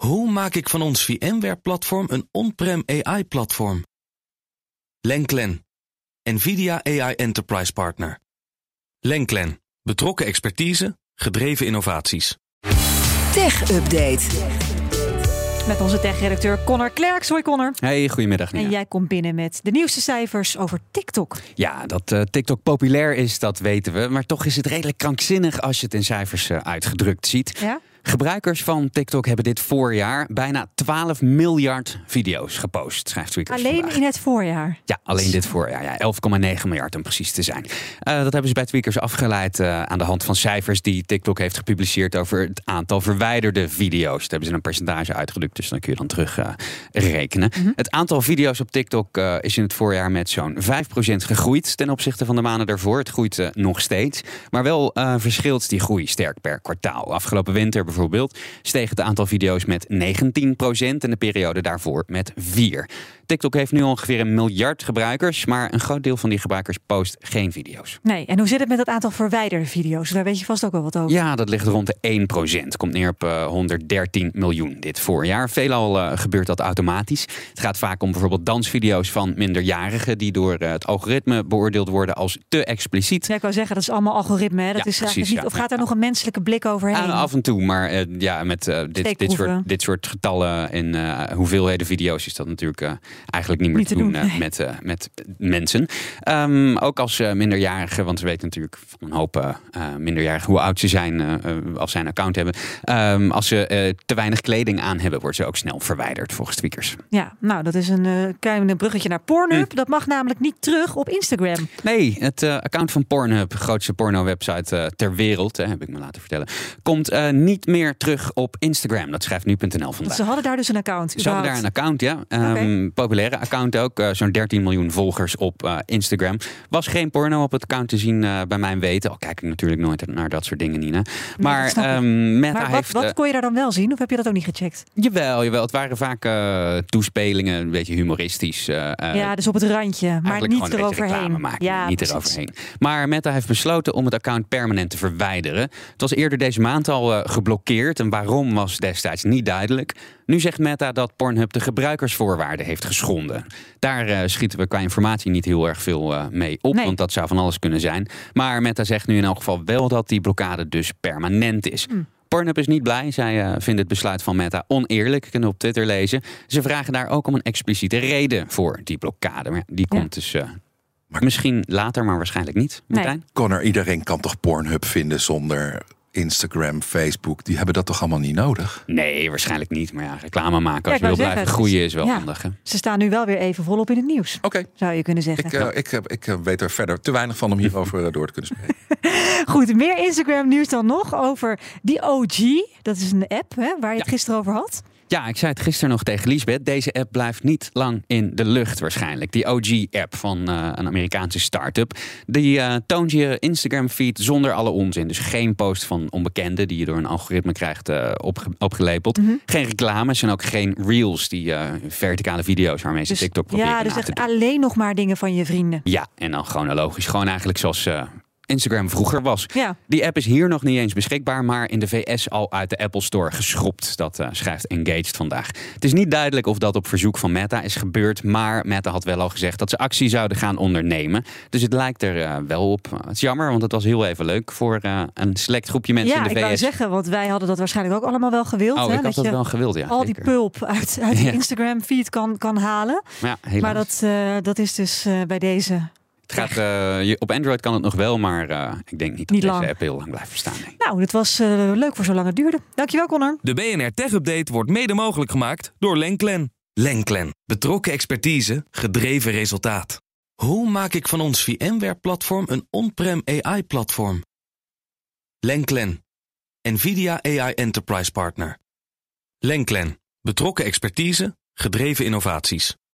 Hoe maak ik van ons VMware-platform een on-prem AI-platform? Lenklen, NVIDIA AI Enterprise Partner. Lenklen, betrokken expertise, gedreven innovaties. Tech Update. Met onze tech-redacteur Connor Klerks. Hoi Connor. Hey, goedemiddag Nina. En jij komt binnen met de nieuwste cijfers over TikTok. Ja, dat uh, TikTok populair is, dat weten we. Maar toch is het redelijk krankzinnig als je het in cijfers uh, uitgedrukt ziet. Ja? Gebruikers van TikTok hebben dit voorjaar bijna 12 miljard video's gepost, schrijft Tweakers Alleen vandaag. in het voorjaar? Ja, alleen dit voorjaar. Ja, 11,9 miljard om precies te zijn. Uh, dat hebben ze bij Tweakers afgeleid uh, aan de hand van cijfers die TikTok heeft gepubliceerd over het aantal verwijderde video's. Dat hebben ze een percentage uitgedrukt, dus dan kun je dan terug uh, rekenen. Mhm. Het aantal video's op TikTok is in het voorjaar met zo'n 5% gegroeid ten opzichte van de maanden daarvoor. Het groeit nog steeds, maar wel verschilt die groei sterk per kwartaal. Afgelopen winter bijvoorbeeld steeg het aantal video's met 19% en de periode daarvoor met 4. TikTok heeft nu ongeveer een miljard gebruikers, maar een groot deel van die gebruikers post geen video's. Nee, en hoe zit het met het aantal verwijderde video's? Daar weet je vast ook wel wat over. Ja, dat ligt rond de 1%. Komt neer op uh, 113 miljoen dit voorjaar. Veelal uh, gebeurt dat automatisch. Het gaat vaak om bijvoorbeeld dansvideo's van minderjarigen die door uh, het algoritme beoordeeld worden als te expliciet. Ja, ik wou zeggen, dat is allemaal algoritme. Hè? Dat Ja, is precies, niet, ja. of gaat daar nog een menselijke blik overheen? Uh, af en toe, maar uh, ja, met uh, dit, dit, soort, dit soort getallen en uh, hoeveelheden video's is dat natuurlijk eigenlijk niet meer Niet te doen, doen, nee. met, met mensen. Um, ook als minderjarigen, want we weten natuurlijk van een hoop minderjarigen hoe oud ze zijn als zij een account hebben. Um, als ze te weinig kleding aan hebben, wordt ze ook snel verwijderd volgens tweakers. Ja, nou, dat is een uh, klein bruggetje naar Pornhub. Hm. Dat mag namelijk niet terug op Instagram. Nee, het account van Pornhub, grootste porno-website ter wereld, hè, heb ik me laten vertellen, komt niet meer terug op Instagram. Dat schrijft nu.nl vandaag. Ze hadden daar dus een account. Ze hadden daar een account, ja. Um, Oké. Populaire account ook. Uh, Zo'n 13 miljoen volgers op uh, Instagram. Was geen porno op het account te zien uh, bij mijn weten. Al kijk ik natuurlijk nooit naar dat soort dingen, Nina. Maar um, Meta Maar wat, heeft... wat kon je daar dan wel zien? Of heb je dat ook niet gecheckt? Jawel, jawel. Het waren vaak toespelingen, een beetje humoristisch. Ja, dus op het randje, maar niet eroverheen. maken, ja, niet precies. eroverheen. Maar Meta heeft besloten om het account permanent te verwijderen. Het was eerder deze maand al uh, geblokkeerd. En waarom was destijds niet duidelijk. Nu zegt Meta dat Pornhub de gebruikersvoorwaarden heeft geschonden. Daar uh, schieten we qua informatie niet heel erg veel uh, mee op, Nee. want dat zou van alles kunnen zijn. Maar Meta zegt nu in elk geval wel dat die blokkade dus permanent is. Hm. Pornhub is niet blij. Zij uh, vinden het besluit van Meta oneerlijk. Kunnen op Twitter lezen. Ze vragen daar ook om een expliciete reden voor die blokkade. Maar die Ja. komt dus uh, misschien later, maar waarschijnlijk niet. Nee. Martijn? Connor, iedereen kan toch Pornhub vinden zonder Instagram, Facebook? Die hebben dat toch allemaal niet nodig? Nee, waarschijnlijk niet. Maar ja, reclame maken als je wil blijven groeien is wel ja. handig. Hè? Ze staan nu wel weer even volop in het nieuws, Oké, zou je kunnen zeggen. ik, uh, ik, heb- ik eh, weet er verder te weinig van om hierover eh, door te kunnen spreken. Goed, meer Instagram nieuws dan nog over die OG. Dat is een app hè, waar je het Ja. gisteren over had. Ja, ik zei het gisteren nog tegen Liesbeth. Deze app blijft niet lang in de lucht waarschijnlijk. Die OG-app van uh, een Amerikaanse start-up. Die uh, toont je Instagram-feed zonder alle onzin. Dus geen post van onbekenden die je door een algoritme krijgt uh, opge opgelepeld. Mhm. Geen reclames en ook geen reels, die verticale video's waarmee ze Dus, TikTok proberen ja, dus echt alleen nog maar dingen van je vrienden. Ja, en dan chronologisch. Gewoon eigenlijk zoals Instagram vroeger was. Ja, Die app is hier nog niet eens beschikbaar, maar in de VS al uit de Apple Store geschropt. Dat uh, schrijft Engaged vandaag. Het is niet duidelijk of dat op verzoek van Meta is gebeurd, maar Meta had wel al gezegd dat ze actie zouden gaan ondernemen. Dus het lijkt er uh, wel op. Het is jammer, want het was heel even leuk voor uh, een select groepje mensen ja in ik de wou VS. zeggen, want wij hadden dat waarschijnlijk ook allemaal wel gewild. oh, hè, ik had dat je wel gewild, ja. al die pulp uit, uit die Ja. Instagram-feed kan, kan halen. Maar ja, dat, dat is dus bij deze het gaat, uh, je, op Android kan het nog wel, maar uh, ik denk niet dat Niet deze lang. app heel lang blijft bestaan. Nee. Nou, het was uh, leuk voor zolang het duurde. Dankjewel, Connor. De BNR Tech Update wordt mede mogelijk gemaakt door Lenklen. Lenklen, betrokken expertise, gedreven resultaat. Hoe maak ik van ons VMware-platform een on-prem AI-platform? Lenklen, NVIDIA AI Enterprise Partner. Lenklen, betrokken expertise, gedreven innovaties.